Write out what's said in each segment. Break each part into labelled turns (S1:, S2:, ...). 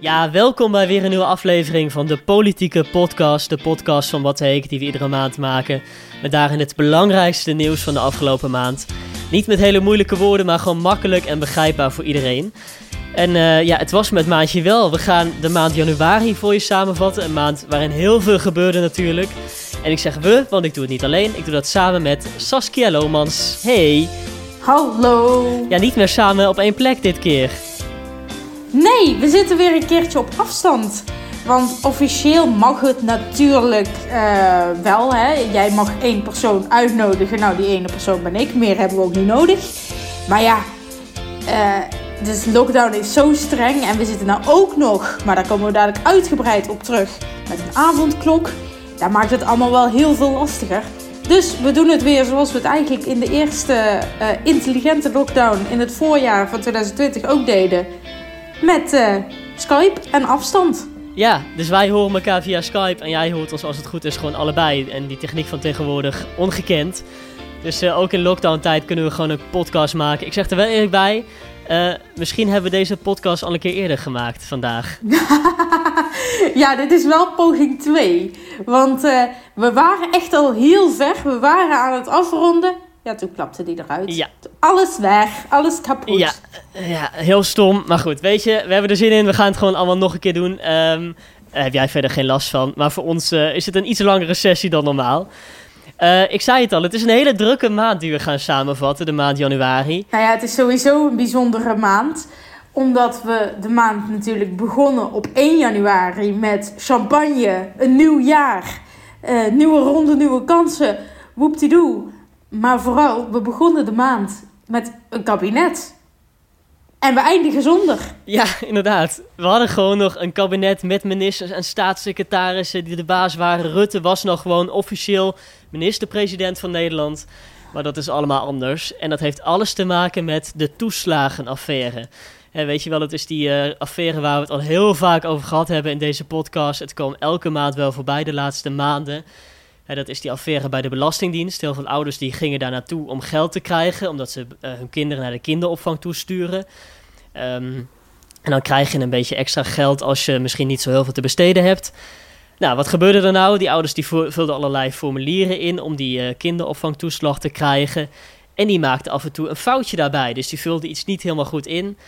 S1: Ja, welkom bij weer een nieuwe aflevering van de Politieke Podcast. De podcast van Wat Heek, die we iedere maand maken. Met daarin het belangrijkste nieuws van de afgelopen maand. Niet met hele moeilijke woorden, maar gewoon makkelijk en begrijpbaar voor iedereen. En uh, ja, het was met maandje wel. We gaan de maand januari voor je samenvatten. Een maand waarin heel veel gebeurde natuurlijk. En ik zeg we, want ik doe het niet alleen. Ik doe dat samen met Saskia Lomans. Hey!
S2: Hallo!
S1: Ja, niet meer samen op één plek dit keer.
S2: Nee, we zitten weer een keertje op afstand. Want officieel mag het natuurlijk uh, wel. Hè? Jij mag één persoon uitnodigen. Nou, die ene persoon ben ik. Meer hebben we ook niet nodig. Maar ja, uh, dus lockdown is zo streng. En we zitten nou ook nog, maar daar komen we dadelijk uitgebreid op terug, met een avondklok. Daar maakt het allemaal wel heel veel lastiger. Dus we doen het weer zoals we het eigenlijk in de eerste uh, intelligente lockdown in het voorjaar van 2020 ook deden. Met uh, Skype en afstand.
S1: Ja, dus wij horen elkaar via Skype en jij hoort ons als het goed is gewoon allebei. En die techniek van tegenwoordig ongekend. Dus uh, ook in lockdown tijd kunnen we gewoon een podcast maken. Ik zeg er wel eerlijk bij, uh, misschien hebben we deze podcast al een keer eerder gemaakt vandaag.
S2: ja, dit is wel poging 2. Want uh, we waren echt al heel ver. We waren aan het afronden. Ja, toen klapte die eruit.
S1: Ja.
S2: Alles weg, alles kapot.
S1: Ja, ja, heel stom. Maar goed, weet je, we hebben er zin in. We gaan het gewoon allemaal nog een keer doen. Um, daar heb jij verder geen last van. Maar voor ons uh, is het een iets langere sessie dan normaal. Uh, ik zei het al, het is een hele drukke maand die we gaan samenvatten, de maand januari.
S2: Nou ja, het is sowieso een bijzondere maand. Omdat we de maand natuurlijk begonnen op 1 januari met champagne, een nieuw jaar, uh, nieuwe ronde, nieuwe kansen, woeptidoe. Maar vooral, we begonnen de maand met een kabinet. En we eindigen zonder.
S1: Ja, inderdaad. We hadden gewoon nog een kabinet met ministers en staatssecretarissen die de baas waren. Rutte was nog gewoon officieel minister-president van Nederland. Maar dat is allemaal anders. En dat heeft alles te maken met de toeslagenaffaire. En weet je wel, het is die uh, affaire waar we het al heel vaak over gehad hebben in deze podcast. Het kwam elke maand wel voorbij de laatste maanden. Dat is die affaire bij de Belastingdienst. Heel veel ouders die gingen daar naartoe om geld te krijgen, omdat ze uh, hun kinderen naar de kinderopvang toesturen. Um, en dan krijg je een beetje extra geld als je misschien niet zo heel veel te besteden hebt. Nou, wat gebeurde er nou? Die ouders die vulden allerlei formulieren in om die uh, kinderopvangtoeslag te krijgen. En die maakten af en toe een foutje daarbij. Dus die vulden iets niet helemaal goed in.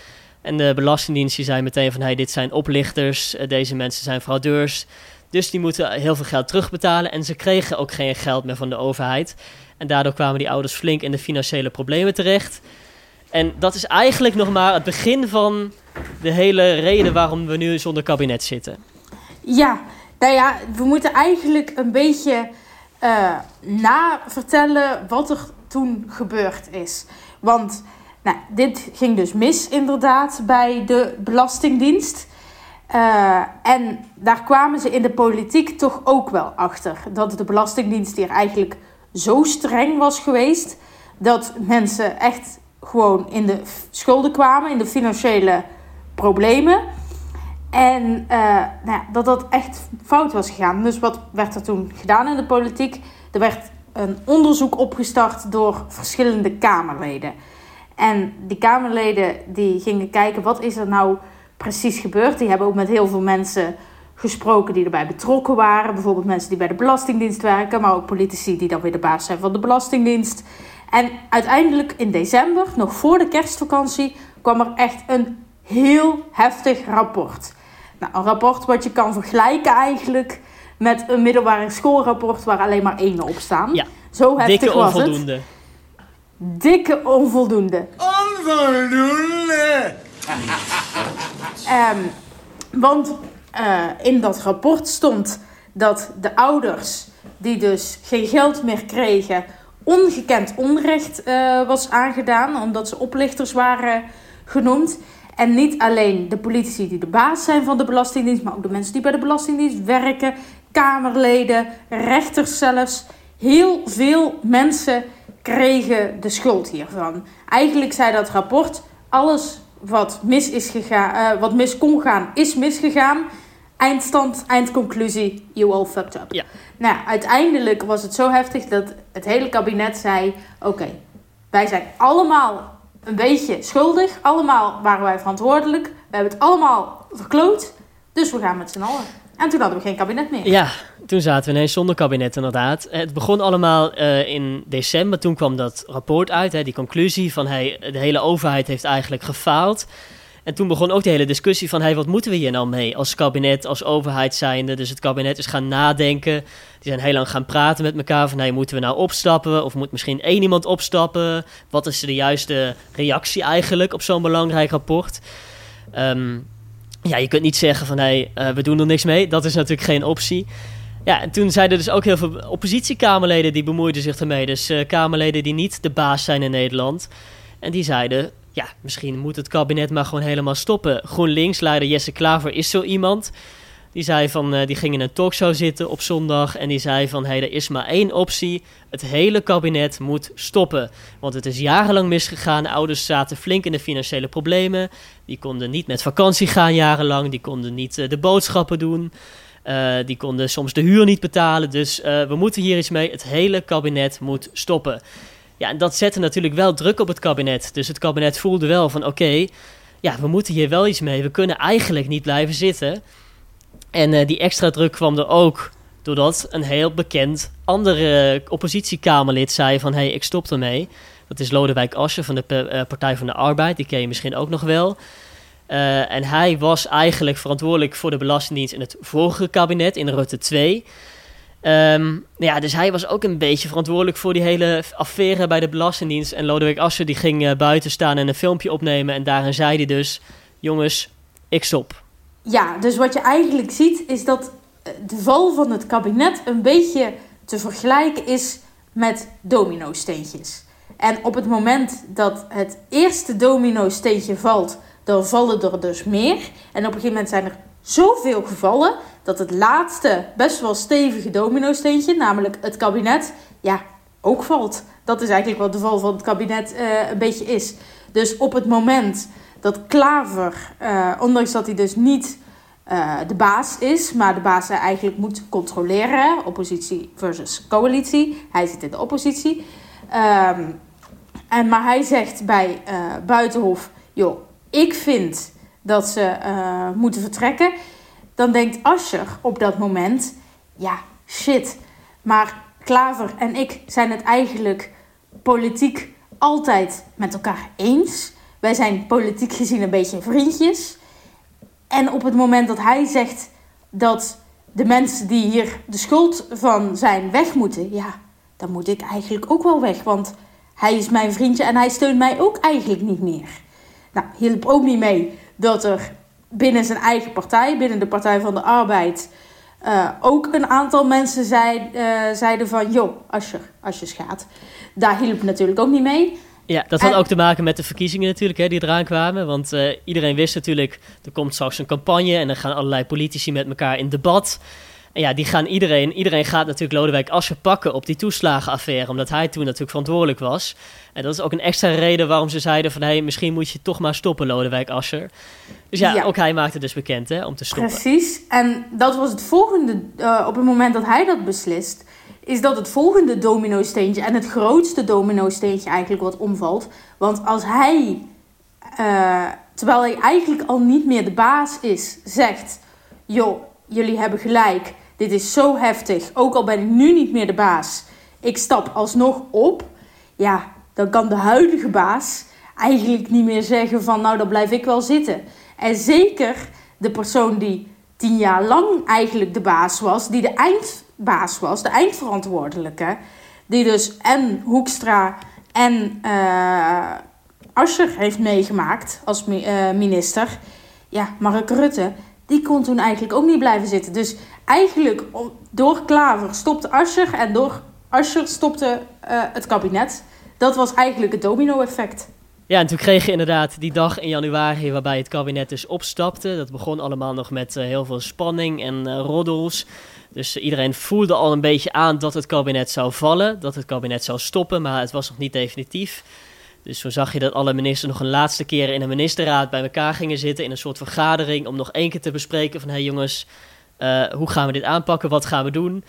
S1: En de Belastingdienst die zei meteen van... Hey, dit zijn oplichters, uh, deze mensen zijn fraudeurs. Dus die moeten heel veel geld terugbetalen. En ze kregen ook geen geld meer van de overheid. En daardoor kwamen die ouders flink in de financiële problemen terecht. En dat is eigenlijk nog maar het begin van de hele reden waarom we nu zonder kabinet zitten.
S2: Ja, nou ja, we moeten eigenlijk een beetje uh, na vertellen wat er toen gebeurd is. Want nou, dit ging dus mis inderdaad bij de Belastingdienst. Uh, en daar kwamen ze in de politiek toch ook wel achter. Dat de Belastingdienst hier eigenlijk zo streng was geweest. Dat mensen echt gewoon in de schulden kwamen, in de financiële problemen. En uh, nou ja, dat dat echt fout was gegaan. Dus wat werd er toen gedaan in de politiek? Er werd een onderzoek opgestart door verschillende Kamerleden. En die Kamerleden die gingen kijken wat is er nou precies gebeurd. Die hebben ook met heel veel mensen gesproken die erbij betrokken waren. Bijvoorbeeld mensen die bij de Belastingdienst werken, maar ook politici die dan weer de baas zijn van de Belastingdienst. En uiteindelijk in december, nog voor de kerstvakantie, kwam er echt een heel heftig rapport. Nou, een rapport wat je kan vergelijken eigenlijk met een middelbare schoolrapport waar alleen maar één op staan.
S1: Ja,
S2: Zo heftig
S1: dikke
S2: was
S1: onvoldoende.
S2: het. Dikke onvoldoende.
S3: Onvoldoende!
S2: Um, want uh, in dat rapport stond dat de ouders die dus geen geld meer kregen, ongekend onrecht uh, was aangedaan, omdat ze oplichters waren genoemd. En niet alleen de politici die de baas zijn van de Belastingdienst, maar ook de mensen die bij de Belastingdienst werken, Kamerleden, rechters zelfs. Heel veel mensen kregen de schuld hiervan. Eigenlijk zei dat rapport: alles wat mis, is gegaan, uh, wat mis kon gaan, is misgegaan. Eindstand, eindconclusie, you all fucked up.
S1: Ja.
S2: Nou, uiteindelijk was het zo heftig dat het hele kabinet zei: Oké, okay, wij zijn allemaal een beetje schuldig. Allemaal waren wij verantwoordelijk. We hebben het allemaal verkloot. Dus we gaan met z'n allen. En toen hadden we geen kabinet meer.
S1: Ja, toen zaten we ineens zonder kabinet inderdaad. Het begon allemaal uh, in december. Toen kwam dat rapport uit, hè, die conclusie van hey, de hele overheid heeft eigenlijk gefaald. En toen begon ook de hele discussie van hey, wat moeten we hier nou mee als kabinet, als overheid zijnde. Dus het kabinet is gaan nadenken. Die zijn heel lang gaan praten met elkaar van hey, moeten we nou opstappen of moet misschien één iemand opstappen? Wat is de juiste reactie eigenlijk op zo'n belangrijk rapport? Um, ja, je kunt niet zeggen van hé, hey, uh, we doen er niks mee. Dat is natuurlijk geen optie. Ja, en toen zeiden dus ook heel veel oppositiekamerleden die bemoeiden zich ermee. Dus uh, kamerleden die niet de baas zijn in Nederland. En die zeiden, ja, misschien moet het kabinet maar gewoon helemaal stoppen. GroenLinks-leider Jesse Klaver is zo iemand. Die zei van, uh, die ging in een talkshow zitten op zondag en die zei van, hé, hey, er is maar één optie. Het hele kabinet moet stoppen. Want het is jarenlang misgegaan. Ouders zaten flink in de financiële problemen. Die konden niet met vakantie gaan jarenlang. Die konden niet uh, de boodschappen doen. Uh, die konden soms de huur niet betalen. Dus we moeten hier iets mee. Het hele kabinet moet stoppen. Ja, en dat zette natuurlijk wel druk op het kabinet. Dus het kabinet voelde wel van, oké, ja, we moeten hier wel iets mee. We kunnen eigenlijk niet blijven zitten. En uh, die extra druk kwam er ook doordat een heel bekend andere oppositiekamerlid zei van... hé, hey, ik stop ermee. Dat is Lodewijk Asscher van de uh, Partij van de Arbeid. Die ken je misschien ook nog wel. Uh, en hij was eigenlijk verantwoordelijk voor de Belastingdienst in het vorige kabinet, in Rutte 2. Um, ja, dus hij was ook een beetje verantwoordelijk voor die hele affaire bij de Belastingdienst. En Lodewijk Asscher die ging buiten staan en een filmpje opnemen. En daarin zei hij dus, jongens, ik stop.
S2: Ja, dus wat je eigenlijk ziet is dat eh, de val van het kabinet een beetje te vergelijken is met domino-steentjes. En op het moment dat het eerste domino-steentje valt, dan vallen er dus meer. En op een gegeven moment zijn er zoveel gevallen dat het laatste best wel stevige domino-steentje, namelijk het kabinet, ja, ook valt. Dat is eigenlijk wat de val van het kabinet uh, een beetje is. Dus op het moment dat Klaver, uh, ondanks dat hij dus niet uh, de baas is, maar de baas eigenlijk moet controleren, oppositie versus coalitie. Hij zit in de oppositie. Um, en, maar hij zegt bij uh, Buitenhof, joh, ik vind dat ze moeten vertrekken. Dan denkt Ascher op dat moment, ja, shit, maar Klaver en ik zijn het eigenlijk politiek altijd met elkaar eens. Wij zijn politiek gezien een beetje vriendjes. En op het moment dat hij zegt dat de mensen die hier de schuld van zijn weg moeten, ja, dan moet ik eigenlijk ook wel weg. Want hij is mijn vriendje en hij steunt mij ook eigenlijk niet meer. Nou, hielp ook niet mee dat er binnen zijn eigen partij, binnen de Partij van de Arbeid, uh, ook een aantal mensen uh, zeiden van, joh, als je, als je gaat. Daar hielp natuurlijk ook niet mee.
S1: Ja, dat had ook te maken met de verkiezingen natuurlijk, hè, die eraan kwamen. Want uh, iedereen wist natuurlijk, er komt straks een campagne en dan gaan allerlei politici met elkaar in debat. En ja, die gaan iedereen, iedereen gaat natuurlijk Lodewijk Asscher pakken op die toeslagenaffaire, omdat hij toen natuurlijk verantwoordelijk was. En dat is ook een extra reden waarom ze zeiden van, hé, hey, misschien moet je toch maar stoppen, Lodewijk Asscher. Dus ja, ja, ook hij maakte dus bekend, hè, om te stoppen.
S2: Precies, en dat was het volgende, uh, op het moment dat hij dat beslist, is dat het volgende domino-steentje en het grootste domino-steentje eigenlijk wat omvalt. Want als hij, uh, terwijl hij eigenlijk al niet meer de baas is, zegt: joh, jullie hebben gelijk, dit is zo heftig, ook al ben ik nu niet meer de baas, ik stap alsnog op. Ja, dan kan de huidige baas eigenlijk niet meer zeggen van nou, dan blijf ik wel zitten. En zeker de persoon die tien jaar lang eigenlijk de baas was, die de eind baas was, de eindverantwoordelijke, die dus en Hoekstra en uh, Ascher heeft meegemaakt als uh, minister. Ja, Mark Rutte, die kon toen eigenlijk ook niet blijven zitten. Dus eigenlijk door Klaver stopte Ascher en door Ascher stopte uh, het kabinet. Dat was eigenlijk het domino-effect.
S1: Ja, en toen kreeg je inderdaad die dag in januari waarbij het kabinet dus opstapte. Dat begon allemaal nog met heel veel spanning en uh, roddels. Dus iedereen voelde al een beetje aan dat het kabinet zou vallen, dat het kabinet zou stoppen, maar het was nog niet definitief. Dus zo zag je dat alle ministers nog een laatste keer in een ministerraad bij elkaar gingen zitten in een soort vergadering om nog één keer te bespreken van hé hey jongens, uh, hoe gaan we dit aanpakken, wat gaan we doen?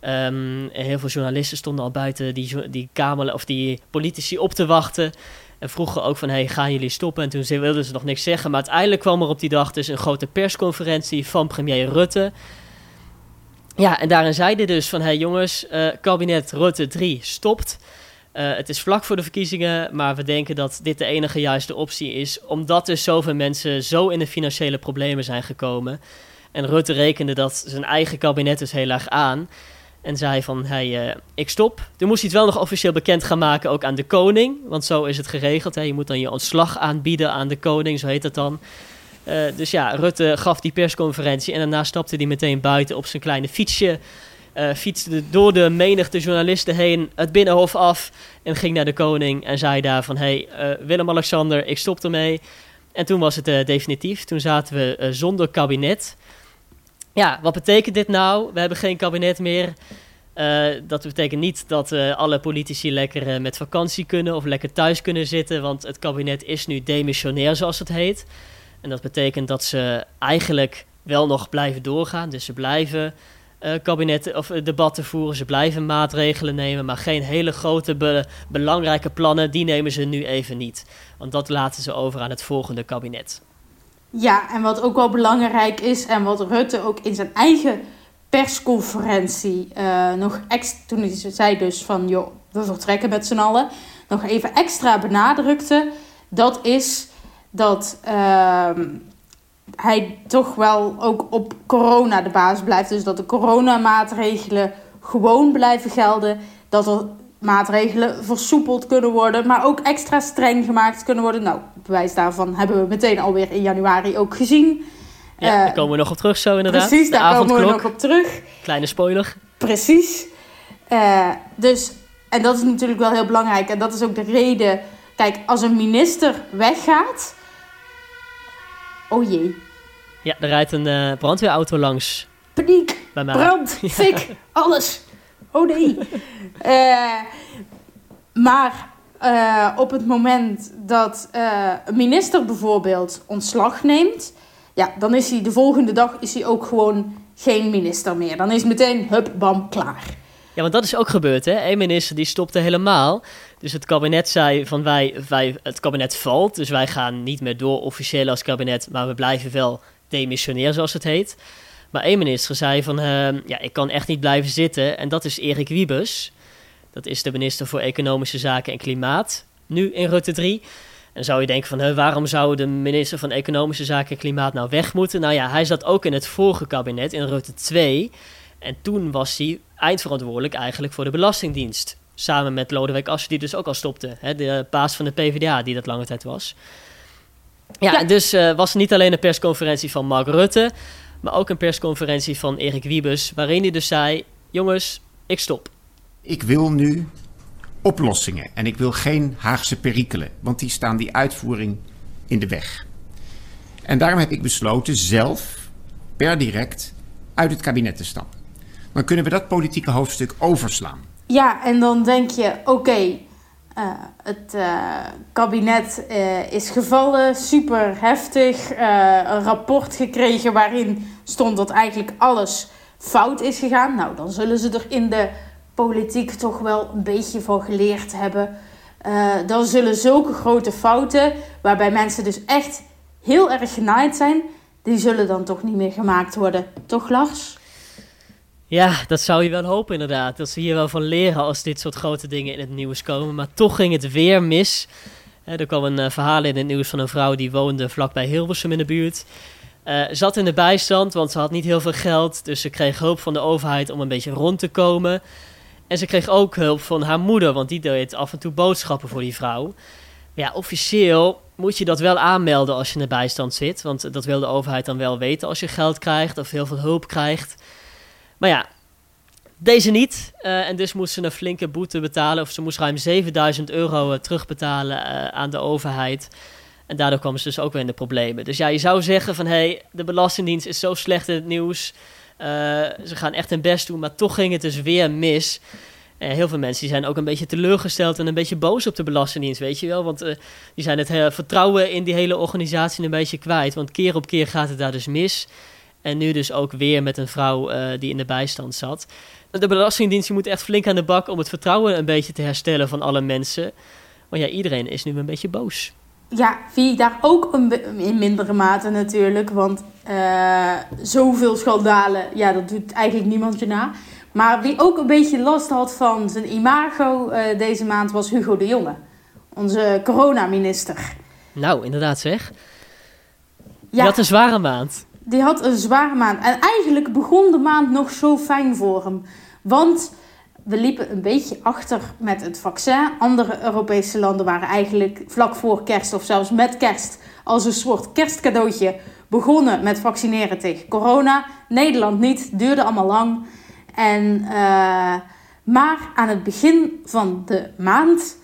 S1: Um, heel veel journalisten stonden al buiten die, die kamer of die politici op te wachten. En vroegen ook van, hey, gaan jullie stoppen? En toen wilden ze nog niks zeggen. Maar uiteindelijk kwam er op die dag dus een grote persconferentie van premier Rutte. Ja, en daarin zeiden dus van, hey jongens, eh, kabinet Rutte 3 stopt. Eh, het is vlak voor de verkiezingen, maar we denken dat dit de enige juiste optie is. Omdat er zoveel mensen zo in de financiële problemen zijn gekomen. En Rutte rekende dat zijn eigen kabinet dus heel erg aan. En zei van, hey, eh, ik stop. Toen moest hij het wel nog officieel bekend gaan maken, ook aan de koning. Want zo is het geregeld. Hè. Je moet dan je ontslag aanbieden aan de koning, zo heet dat dan. Eh, dus ja, Rutte gaf die persconferentie en daarna stapte hij meteen buiten op zijn kleine fietsje. eh, fietste door de menigte journalisten heen, het binnenhof af en ging naar de koning en zei daar van... hey, eh, Willem-Alexander, ik stop ermee. En toen was het definitief. Toen zaten we zonder kabinet. Ja, wat betekent dit nou? We hebben geen kabinet meer. Dat betekent niet dat alle politici lekker met vakantie kunnen of lekker thuis kunnen zitten, want het kabinet is nu demissionair, zoals het heet. En dat betekent dat ze eigenlijk wel nog blijven doorgaan. Dus ze blijven eh, kabinetten of eh, debatten voeren, ze blijven maatregelen nemen, maar geen hele grote be- belangrijke plannen, die nemen ze nu even niet. Want dat laten ze over aan het volgende kabinet.
S2: Ja, en wat ook wel belangrijk is en wat Rutte ook in zijn eigen persconferentie eh, nog extra, toen hij zei dus van joh, we vertrekken met z'n allen, nog even extra benadrukte, dat is dat ehm, hij toch wel ook op corona de baas blijft. Dus dat de coronamaatregelen gewoon blijven gelden, dat er maatregelen versoepeld kunnen worden, maar ook extra streng gemaakt kunnen worden. Nou, bewijs daarvan hebben we meteen alweer in januari ook gezien.
S1: Ja,
S2: Eh,
S1: daar komen we nog op terug zo inderdaad.
S2: Precies,
S1: de
S2: daar komen we
S1: avondklok,
S2: nog op terug.
S1: kleine spoiler.
S2: Precies. Eh, dus, en dat is natuurlijk wel heel belangrijk. En dat is ook de reden. Kijk, als een minister weggaat. Oh jee.
S1: Ja, er rijdt een eh, brandweerauto langs
S2: Paniek,
S1: bij mij.
S2: brand, fik, alles. Oh nee. Eh, maar eh, op het moment dat een minister bijvoorbeeld ontslag neemt. Ja, dan is hij de volgende dag is hij ook gewoon geen minister meer. Dan is meteen, hup, bam, klaar.
S1: Ja, want dat is ook gebeurd, hè? Eén minister die stopte helemaal. Dus het kabinet zei van wij, wij, het kabinet valt, dus wij gaan niet meer door officieel als kabinet, maar we blijven wel demissionair, zoals het heet. Maar één minister zei van, eh, ja, ik kan echt niet blijven zitten. En dat is Erik Wiebes. Dat is de minister voor Economische Zaken en Klimaat, nu in Rutte 3. En zou je denken van, waarom zou de minister van Economische Zaken en Klimaat nou weg moeten? Nou ja, hij zat ook in het vorige kabinet, in Rutte 2. En toen was hij eindverantwoordelijk eigenlijk voor de Belastingdienst. Samen met Lodewijk Asscher, die dus ook al stopte. Hè, de baas van de PvdA, die dat lange tijd was. Ja, dus eh, was er niet alleen een persconferentie van Mark Rutte... maar ook een persconferentie van Erik Wiebes... waarin hij dus zei, jongens, ik stop.
S3: Ik wil nu oplossingen en ik wil geen Haagse perikelen, want die staan die uitvoering in de weg. En daarom heb ik besloten zelf per direct uit het kabinet te stappen. Dan kunnen we dat politieke hoofdstuk overslaan.
S2: Ja, en dan denk je, oké, eh, het eh, kabinet eh, is gevallen, super heftig. een rapport gekregen waarin stond dat eigenlijk alles fout is gegaan. Nou, dan zullen ze er in de politiek toch wel een beetje van geleerd hebben. Dan zullen zulke grote fouten, waarbij mensen dus echt heel erg genaaid zijn, die zullen dan toch niet meer gemaakt worden. Toch, Lars?
S1: Ja, dat zou je wel hopen inderdaad. Dat ze hier wel van leren als dit soort grote dingen in het nieuws komen. Maar toch ging het weer mis. Hè, er kwam een eh, verhaal in het nieuws van een vrouw die woonde vlakbij Hilversum in de buurt. Eh, zat in de bijstand, want ze had niet heel veel geld. Dus ze kreeg hulp van de overheid om een beetje rond te komen. En ze kreeg ook hulp van haar moeder, want die deed af en toe boodschappen voor die vrouw. Ja, officieel moet je dat wel aanmelden als je in de bijstand zit. Want dat wil de overheid dan wel weten als je geld krijgt of heel veel hulp krijgt. Maar ja, deze niet. Eh, en dus moest ze een flinke boete betalen. Of ze moest ruim 7000 euro eh, terugbetalen eh, aan de overheid. En daardoor kwamen ze dus ook weer in de problemen. Dus ja, je zou zeggen van... hé, hey, de Belastingdienst is zo slecht in het nieuws. Ze gaan echt hun best doen, maar toch ging het dus weer mis. Heel veel mensen die zijn ook een beetje teleurgesteld... en een beetje boos op de Belastingdienst, weet je wel. Want die zijn het vertrouwen in die hele organisatie een beetje kwijt. Want keer op keer gaat het daar dus mis... En nu dus ook weer met een vrouw eh, die in de bijstand zat. De Belastingdienst die moet echt flink aan de bak om het vertrouwen een beetje te herstellen van alle mensen. Maar ja, iedereen is nu een beetje boos.
S2: Ja, wie daar ook een in mindere mate natuurlijk. Want uh, zoveel schandalen, ja, dat doet eigenlijk niemand je na. Maar wie ook een beetje last had van zijn imago uh, deze maand was Hugo de Jonge. Onze coronaminister.
S1: Nou, inderdaad zeg. Die had een zware maand.
S2: Die had een zware maand. En eigenlijk begon de maand nog zo fijn voor hem. Want we liepen een beetje achter met het vaccin. Andere Europese landen waren eigenlijk vlak voor kerst of zelfs met kerst als een soort kerstcadeautje begonnen met vaccineren tegen corona. Nederland niet, duurde allemaal lang. En, uh, maar aan het begin van de maand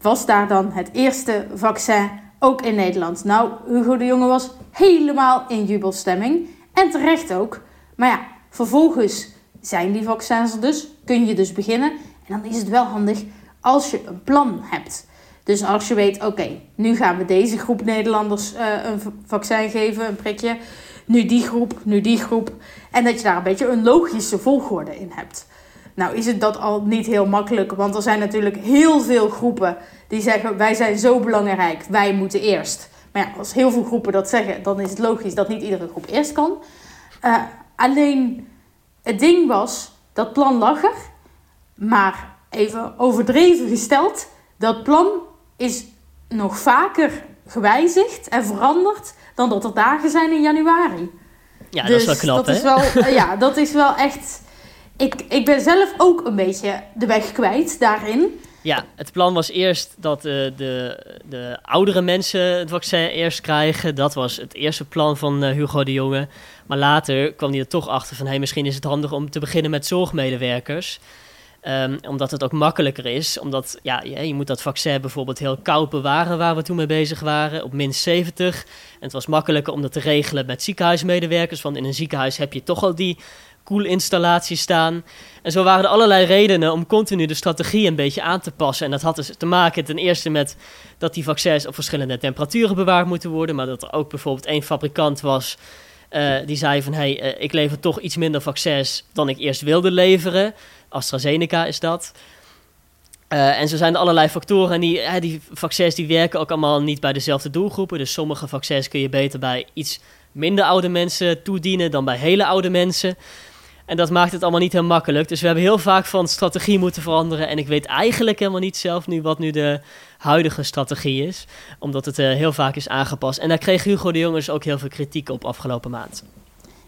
S2: was daar dan het eerste vaccin ook in Nederland. Nou, Hugo de Jonge was helemaal in jubelstemming. En terecht ook. Maar ja, vervolgens zijn die vaccins er dus. Kun je dus beginnen. En dan is het wel handig als je een plan hebt. Dus als je weet, oké, nu gaan we deze groep Nederlanders uh, een vaccin geven, een prikje. Nu die groep, nu die groep. En dat je daar een beetje een logische volgorde in hebt. Nou is het dat al niet heel makkelijk, want er zijn natuurlijk heel veel groepen die zeggen wij zijn zo belangrijk, wij moeten eerst. Maar ja, als heel veel groepen dat zeggen, dan is het logisch dat niet iedere groep eerst kan. Uh, alleen het ding was, dat plan lag er, maar even overdreven gesteld, dat plan is nog vaker gewijzigd en veranderd dan dat er dagen zijn in januari.
S1: Ja, dat is wel dus knap,
S2: dat
S1: hè?
S2: Is wel, ja, dat is wel echt... Ik, ik ben zelf ook een beetje de weg kwijt daarin.
S1: Ja, het plan was eerst dat uh, de, de oudere mensen het vaccin eerst krijgen. Dat was het eerste plan van uh, Hugo de Jonge. Maar later kwam hij er toch achter van... Hey, misschien is het handig om te beginnen met zorgmedewerkers... Um, omdat het ook makkelijker is. Omdat ja, je moet dat vaccin bijvoorbeeld heel koud bewaren, waar we toen mee bezig waren, op min 70. En het was makkelijker om dat te regelen met ziekenhuismedewerkers. Want in een ziekenhuis heb je toch al die koelinstallaties staan. En zo waren er allerlei redenen om continu de strategie een beetje aan te passen. En dat had dus te maken ten eerste met dat die vaccins op verschillende temperaturen bewaard moeten worden. Maar dat er ook bijvoorbeeld één fabrikant was. Uh, die zei van, hey, uh, ik lever toch iets minder vaccins dan ik eerst wilde leveren. AstraZeneca is dat. Uh, en zo zijn er allerlei factoren. En die, die vaccins die werken ook allemaal niet bij dezelfde doelgroepen. Dus sommige vaccins kun je beter bij iets minder oude mensen toedienen dan bij hele oude mensen. En dat maakt het allemaal niet heel makkelijk. Dus we hebben heel vaak van strategie moeten veranderen. En ik weet eigenlijk helemaal niet zelf nu wat nu de huidige strategie is. Omdat het uh, heel vaak is aangepast. En daar kreeg Hugo de Jongens ook heel veel kritiek op afgelopen maand.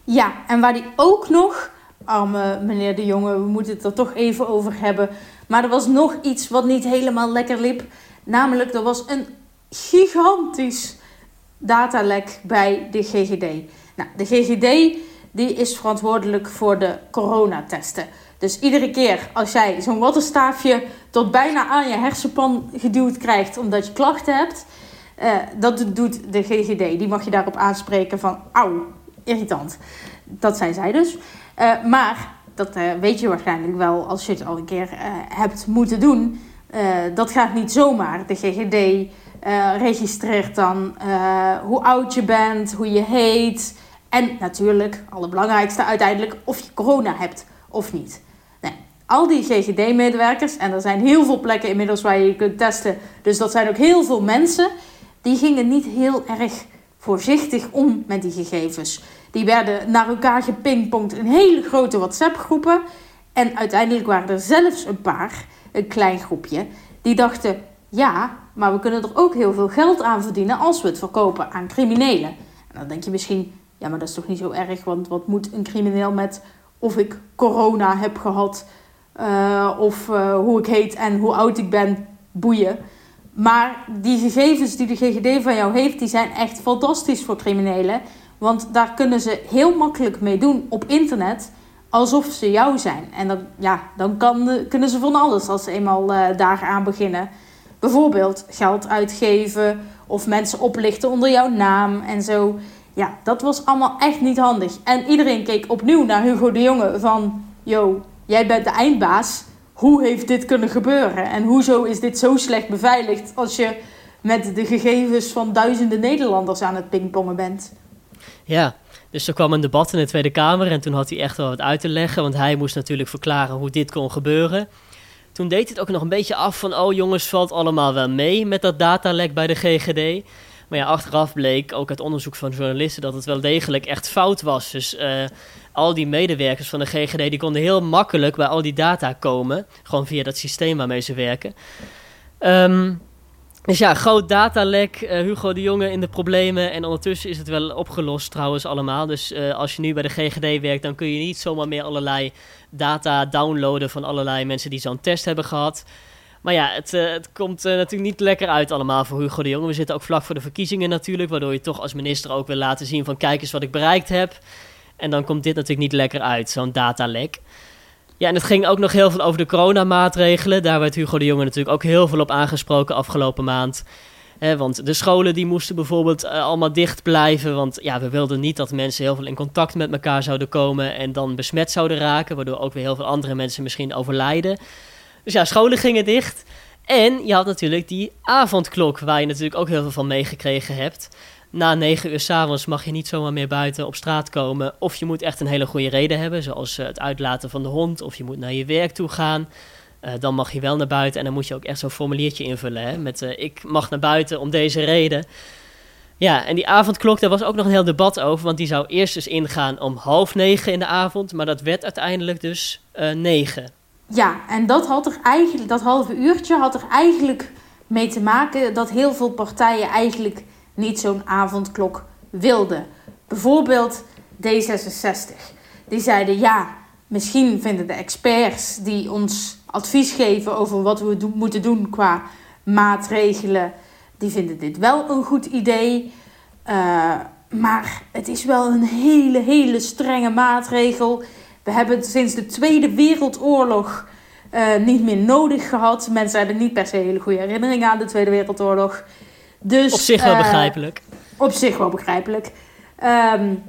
S2: Ja, en waar die ook nog arme meneer De Jonge, we moeten het er toch even over hebben. Maar er was nog iets wat niet helemaal lekker liep. Namelijk, er was een gigantisch datalek bij de GGD. Nou, de GGD die is verantwoordelijk voor de coronatesten. Dus iedere keer als jij zo'n wattenstaafje tot bijna aan je hersenpan geduwd krijgt omdat je klachten hebt, uh, dat doet de GGD. Die mag je daarop aanspreken van, auw, irritant. Dat zijn zij dus. Uh, maar, dat uh, weet je waarschijnlijk wel als je het al een keer hebt moeten doen. dat gaat niet zomaar. De GGD registreert dan hoe oud je bent, hoe je heet. En natuurlijk, allerbelangrijkste uiteindelijk, of je corona hebt of niet. Nee, al die GGD-medewerkers, en er zijn heel veel plekken inmiddels waar je je kunt testen. Dus dat zijn ook heel veel mensen. Die gingen niet heel erg voorzichtig om met die gegevens. Die werden naar elkaar gepingpongd in hele grote WhatsApp-groepen. En uiteindelijk waren er zelfs een paar, een klein groepje, die dachten: ja, maar we kunnen er ook heel veel geld aan verdienen als we het verkopen aan criminelen. En dan denk je misschien: ja, maar dat is toch niet zo erg, want wat moet een crimineel met of ik corona heb gehad, uh, of uh, hoe ik heet en hoe oud ik ben, boeien. Maar die gegevens die de GGD van jou heeft, die zijn echt fantastisch voor criminelen. Want daar kunnen ze heel makkelijk mee doen op internet, alsof ze jou zijn. En dan, ja, dan kan de, kunnen ze van alles als ze eenmaal uh, daar aan beginnen. Bijvoorbeeld geld uitgeven of mensen oplichten onder jouw naam en zo. Ja, dat was allemaal echt niet handig. En iedereen keek opnieuw naar Hugo de Jonge van... Yo, jij bent de eindbaas. Hoe heeft dit kunnen gebeuren? En hoezo is dit zo slecht beveiligd als je met de gegevens van duizenden Nederlanders aan het pingpongen bent?
S1: Ja, dus er kwam een debat in de Tweede Kamer en toen had hij echt wel wat uit te leggen. Want hij moest natuurlijk verklaren hoe dit kon gebeuren. Toen deed het ook nog een beetje af van, oh jongens, valt allemaal wel mee met dat datalek bij de GGD. Maar ja, achteraf bleek ook uit onderzoek van journalisten dat het wel degelijk echt fout was. Dus uh, al die medewerkers van de GGD die konden heel makkelijk bij al die data komen. Gewoon via dat systeem waarmee ze werken. Um, dus ja, groot datalek. Uh, Hugo de Jonge in de problemen. En ondertussen is het wel opgelost trouwens allemaal. Dus uh, als je nu bij de GGD werkt, dan kun je niet zomaar meer allerlei data downloaden van allerlei mensen die zo'n test hebben gehad. Maar ja, het, uh, het komt natuurlijk niet lekker uit allemaal voor Hugo de Jonge. We zitten ook vlak voor de verkiezingen natuurlijk, waardoor je toch als minister ook wil laten zien van kijk eens wat ik bereikt heb. En dan komt dit natuurlijk niet lekker uit, zo'n datalek. Ja, en het ging ook nog heel veel over de coronamaatregelen. Daar werd Hugo de Jonge natuurlijk ook heel veel op aangesproken afgelopen maand. want de scholen die moesten bijvoorbeeld uh, allemaal dicht blijven. Want ja, we wilden niet dat mensen heel veel in contact met elkaar zouden komen en dan besmet zouden raken. Waardoor ook weer heel veel andere mensen misschien overlijden. Dus ja, scholen gingen dicht. En je had natuurlijk die avondklok, waar je natuurlijk ook heel veel van meegekregen hebt na negen uur s'avonds mag je niet zomaar meer buiten op straat komen. Of je moet echt een hele goede reden hebben, zoals eh, het uitlaten van de hond. Of je moet naar je werk toe gaan. Uh, dan mag je wel naar buiten en dan moet je ook echt zo'n formuliertje invullen. Hè, met uh, ik mag naar buiten om deze reden. Ja, en die avondklok, daar was ook nog een heel debat over. Want die zou eerst dus ingaan om half negen in de avond. Maar dat werd uiteindelijk dus negen.
S2: Ja, en dat had er eigenlijk, dat halve uurtje had er eigenlijk mee te maken dat heel veel partijen eigenlijk niet zo'n avondklok wilden. Bijvoorbeeld D66. Die zeiden ja, misschien vinden de experts die ons advies geven over wat we moeten doen qua maatregelen, die vinden dit wel een goed idee. Uh, maar het is wel een hele, hele strenge maatregel. We hebben het sinds de Tweede Wereldoorlog uh, niet meer nodig gehad. Mensen hebben niet per se hele goede herinneringen aan de Tweede Wereldoorlog.
S1: Dus, op zich wel uh, begrijpelijk.
S2: Op zich wel begrijpelijk. Um,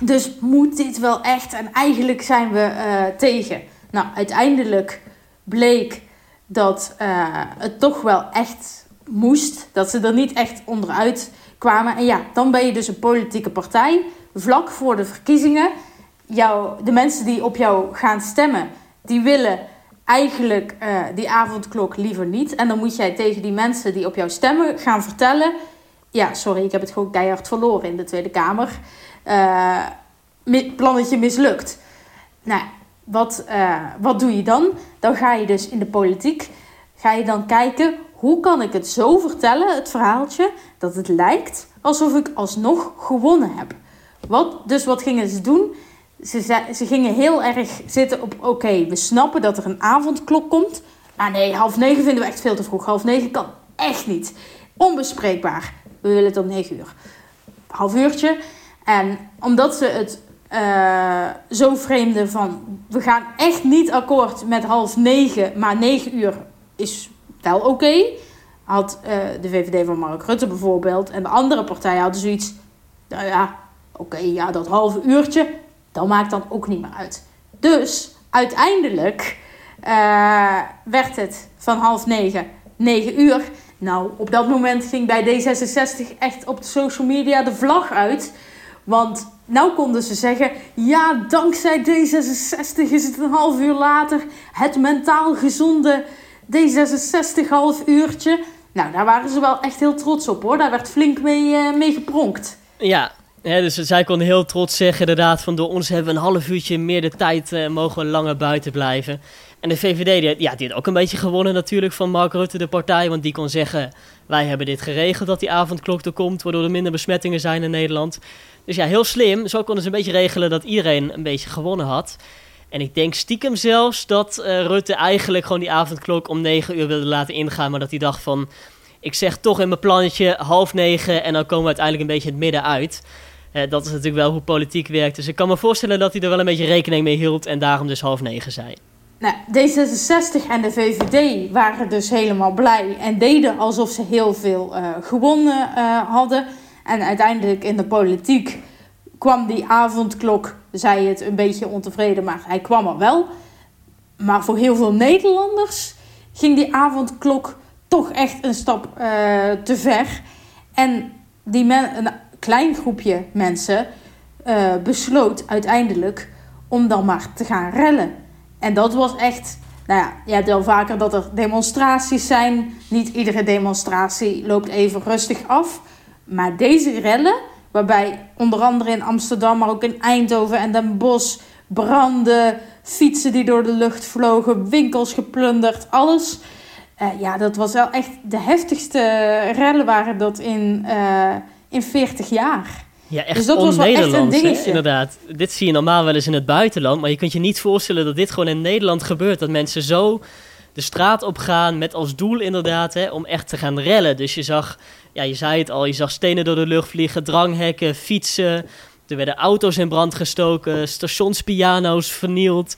S2: dus moet dit wel echt? En eigenlijk zijn we uh, tegen. Nou, uiteindelijk bleek dat het toch wel echt moest. Dat ze er niet echt onderuit kwamen. En ja, dan ben je dus een politieke partij. Vlak voor de verkiezingen. Jou, de mensen die op jou gaan stemmen, die willen eigenlijk uh, die avondklok liever niet. En dan moet jij tegen die mensen die op jou stemmen gaan vertellen: Ja, sorry, ik heb het gewoon keihard verloren in de Tweede Kamer. Uh, plannetje mislukt. Nou, wat, uh, wat doe je dan? Dan ga je dus in de politiek. Ga je dan kijken hoe kan ik het zo vertellen, het verhaaltje, dat het lijkt alsof ik alsnog gewonnen heb. Wat, dus wat gingen ze doen? Ze, ze gingen heel erg zitten op: oké, we snappen dat er een avondklok komt. Maar nee, half negen vinden we echt veel te vroeg. Half negen kan echt niet. Onbespreekbaar. We willen het om negen uur. Half uurtje. En omdat ze het uh, zo vreemden van: we gaan echt niet akkoord met half negen, maar negen uur is wel oké. Had uh, de VVD van Mark Rutte bijvoorbeeld. En de andere partijen hadden zoiets. Nou ja, oké, ja, dat halve uurtje dat maakt dan ook niet meer uit. Dus uiteindelijk uh, werd het van half negen, negen uur. Nou, op dat moment ging bij D66 echt op de social media de vlag uit. Want nou konden ze zeggen: ja, dankzij D66 is het een half uur later het mentaal gezonde D66 half uurtje. Nou, daar waren ze wel echt heel trots op hoor. Daar werd flink mee, uh, mee gepronkt.
S1: Ja, dus zij kon heel trots zeggen inderdaad van door ons hebben we een half uurtje meer de tijd uh, mogen we langer buiten blijven. En de VVD die, ja, die had ook een beetje gewonnen natuurlijk van Mark Rutte, de partij. Want die kon zeggen, wij hebben dit geregeld dat die avondklok er komt, waardoor er minder besmettingen zijn in Nederland. Dus ja, heel slim. Zo konden ze een beetje regelen dat iedereen een beetje gewonnen had. En ik denk stiekem zelfs dat uh, Rutte eigenlijk gewoon die avondklok om negen uur wilde laten ingaan. Maar dat hij dacht van, ik zeg toch in mijn plannetje half negen en dan komen we uiteindelijk een beetje het midden uit. Uh, dat is natuurlijk wel hoe politiek werkt. Dus ik kan me voorstellen dat hij er wel een beetje rekening mee hield en daarom dus half negen zei.
S2: Nou, D66 en de VVD waren dus helemaal blij en deden alsof ze heel veel uh, gewonnen uh, hadden. En uiteindelijk in de politiek kwam die avondklok, zei het een beetje ontevreden, maar hij kwam er wel. Maar voor heel veel Nederlanders ging die avondklok toch echt een stap te ver. En die men, klein groepje mensen uh, besloot uiteindelijk om dan maar te gaan rellen. En dat was echt nou ja, je hebt wel vaker dat er demonstraties zijn. Niet iedere demonstratie loopt even rustig af. Maar deze rellen, waarbij onder andere in Amsterdam, maar ook in Eindhoven en Den Bosch branden, fietsen die door de lucht vlogen, winkels geplunderd, alles. Uh, ja, dat was wel echt de heftigste rellen waren dat in, uh, in 40 jaar.
S1: Ja, echt dus dat was wel echt een dingetje. inderdaad. Dit zie je normaal wel eens in het buitenland, maar je kunt je niet voorstellen dat dit gewoon in Nederland gebeurt. Dat mensen zo de straat op gaan met als doel inderdaad hè, om echt te gaan rellen. Dus je zag, ja, je zei het al, je zag stenen door de lucht vliegen, dranghekken, fietsen. Er werden auto's in brand gestoken, stationspiano's vernield.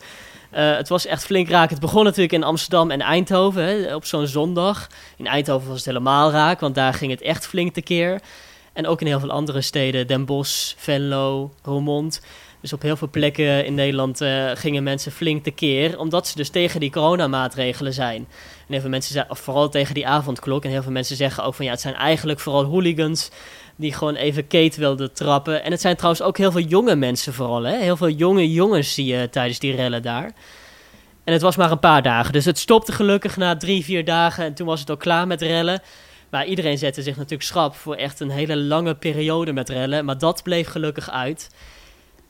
S1: Uh, het was echt flink raak. Het begon natuurlijk in Amsterdam en Eindhoven hè, op zo'n zondag. In Eindhoven was het helemaal raak, want daar ging het echt flink tekeer. En ook in heel veel andere steden, Den Bosch, Venlo, Roermond. Dus op heel veel plekken in Nederland uh, gingen mensen flink tekeer, omdat ze dus tegen die coronamaatregelen zijn. En heel veel mensen zeggen, vooral tegen die avondklok. En heel veel mensen zeggen ook van ja, het zijn eigenlijk vooral hooligans die gewoon even Kate wilden trappen. En het zijn trouwens ook heel veel jonge mensen vooral. Hè? Heel veel jonge jongens zie je tijdens die rellen daar. En het was maar een paar dagen. Dus het stopte gelukkig na drie, vier dagen. En toen was het ook klaar met rellen. Maar iedereen zette zich natuurlijk schrap voor echt een hele lange periode met rellen. Maar dat bleef gelukkig uit.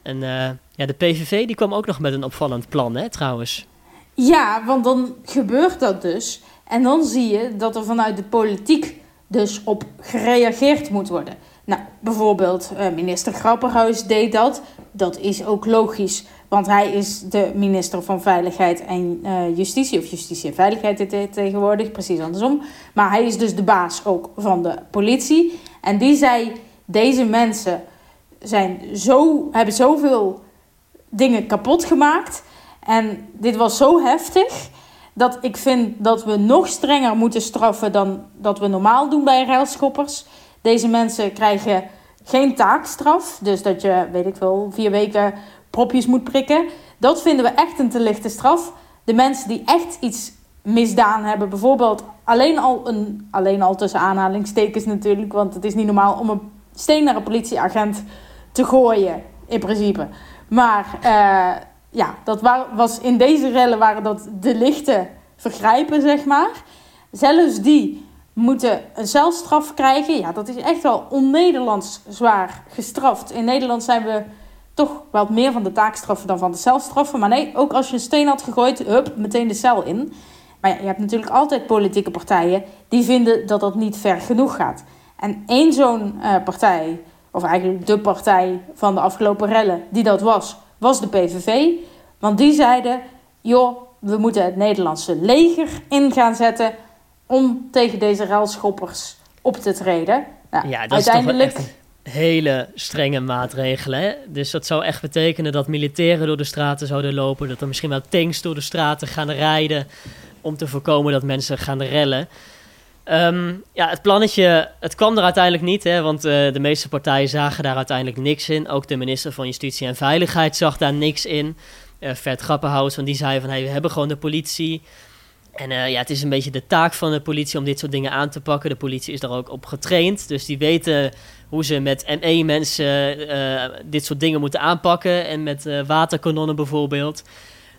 S1: En uh, ja, de PVV die kwam ook nog met een opvallend plan, hè, trouwens.
S2: Ja, want dan gebeurt dat dus. En dan zie je dat er vanuit de politiek dus op gereageerd moet worden. Nou, bijvoorbeeld uh, minister Grapperhuis deed dat. Dat is ook logisch, want hij is de minister van Veiligheid en uh, Justitie, of Justitie en Veiligheid tegenwoordig, precies andersom. Maar hij is dus de baas ook van de politie. En die zei: deze mensen zijn zo, hebben zoveel dingen kapot gemaakt. En dit was zo heftig dat ik vind dat we nog strenger moeten straffen dan dat we normaal doen bij ruilschoppers. Deze mensen krijgen geen taakstraf. Dus dat je, weet ik wel, vier weken propjes moet prikken. Dat vinden we echt een te lichte straf. De mensen die echt iets misdaan hebben, bijvoorbeeld alleen al een, alleen al tussen aanhalingstekens natuurlijk, want het is niet normaal om een steen naar een politieagent te gooien, in principe. Maar uh, ja, dat was in deze rellen waren dat de lichte vergrijpen, zeg maar. Zelfs die moeten een celstraf krijgen. Ja, dat is echt wel on-Nederlands zwaar gestraft. In Nederland zijn we toch wat meer van de taakstraffen dan van de celstraffen. Maar nee, ook als je een steen had gegooid, hup, meteen de cel in. Maar ja, je hebt natuurlijk altijd politieke partijen die vinden dat dat niet ver genoeg gaat. En één zo'n uh, partij, of eigenlijk de partij van de afgelopen rellen die dat was, was de PVV. Want die zeiden, joh, we moeten het Nederlandse leger in gaan zetten om tegen deze ruilschoppers op te treden.
S1: Nou, ja, dat uiteindelijk... is toch hele strenge maatregelen. Dus dat zou echt betekenen dat militairen door de straten zouden lopen, dat er misschien wel tanks door de straten gaan rijden om te voorkomen dat mensen gaan rellen. Ehm, ja, het plannetje, het kwam er uiteindelijk niet, hè, want uh, de meeste partijen zagen daar uiteindelijk niks in. Ook de minister van Justitie en Veiligheid zag daar niks in. Uh, Vert Grappenhaus, want die zei van, hey, we hebben gewoon de politie. En uh, ja, het is een beetje de taak van de politie om dit soort dingen aan te pakken. De politie is daar ook op getraind, dus die weten hoe ze met ME-mensen dit soort dingen moeten aanpakken. En met waterkanonnen bijvoorbeeld.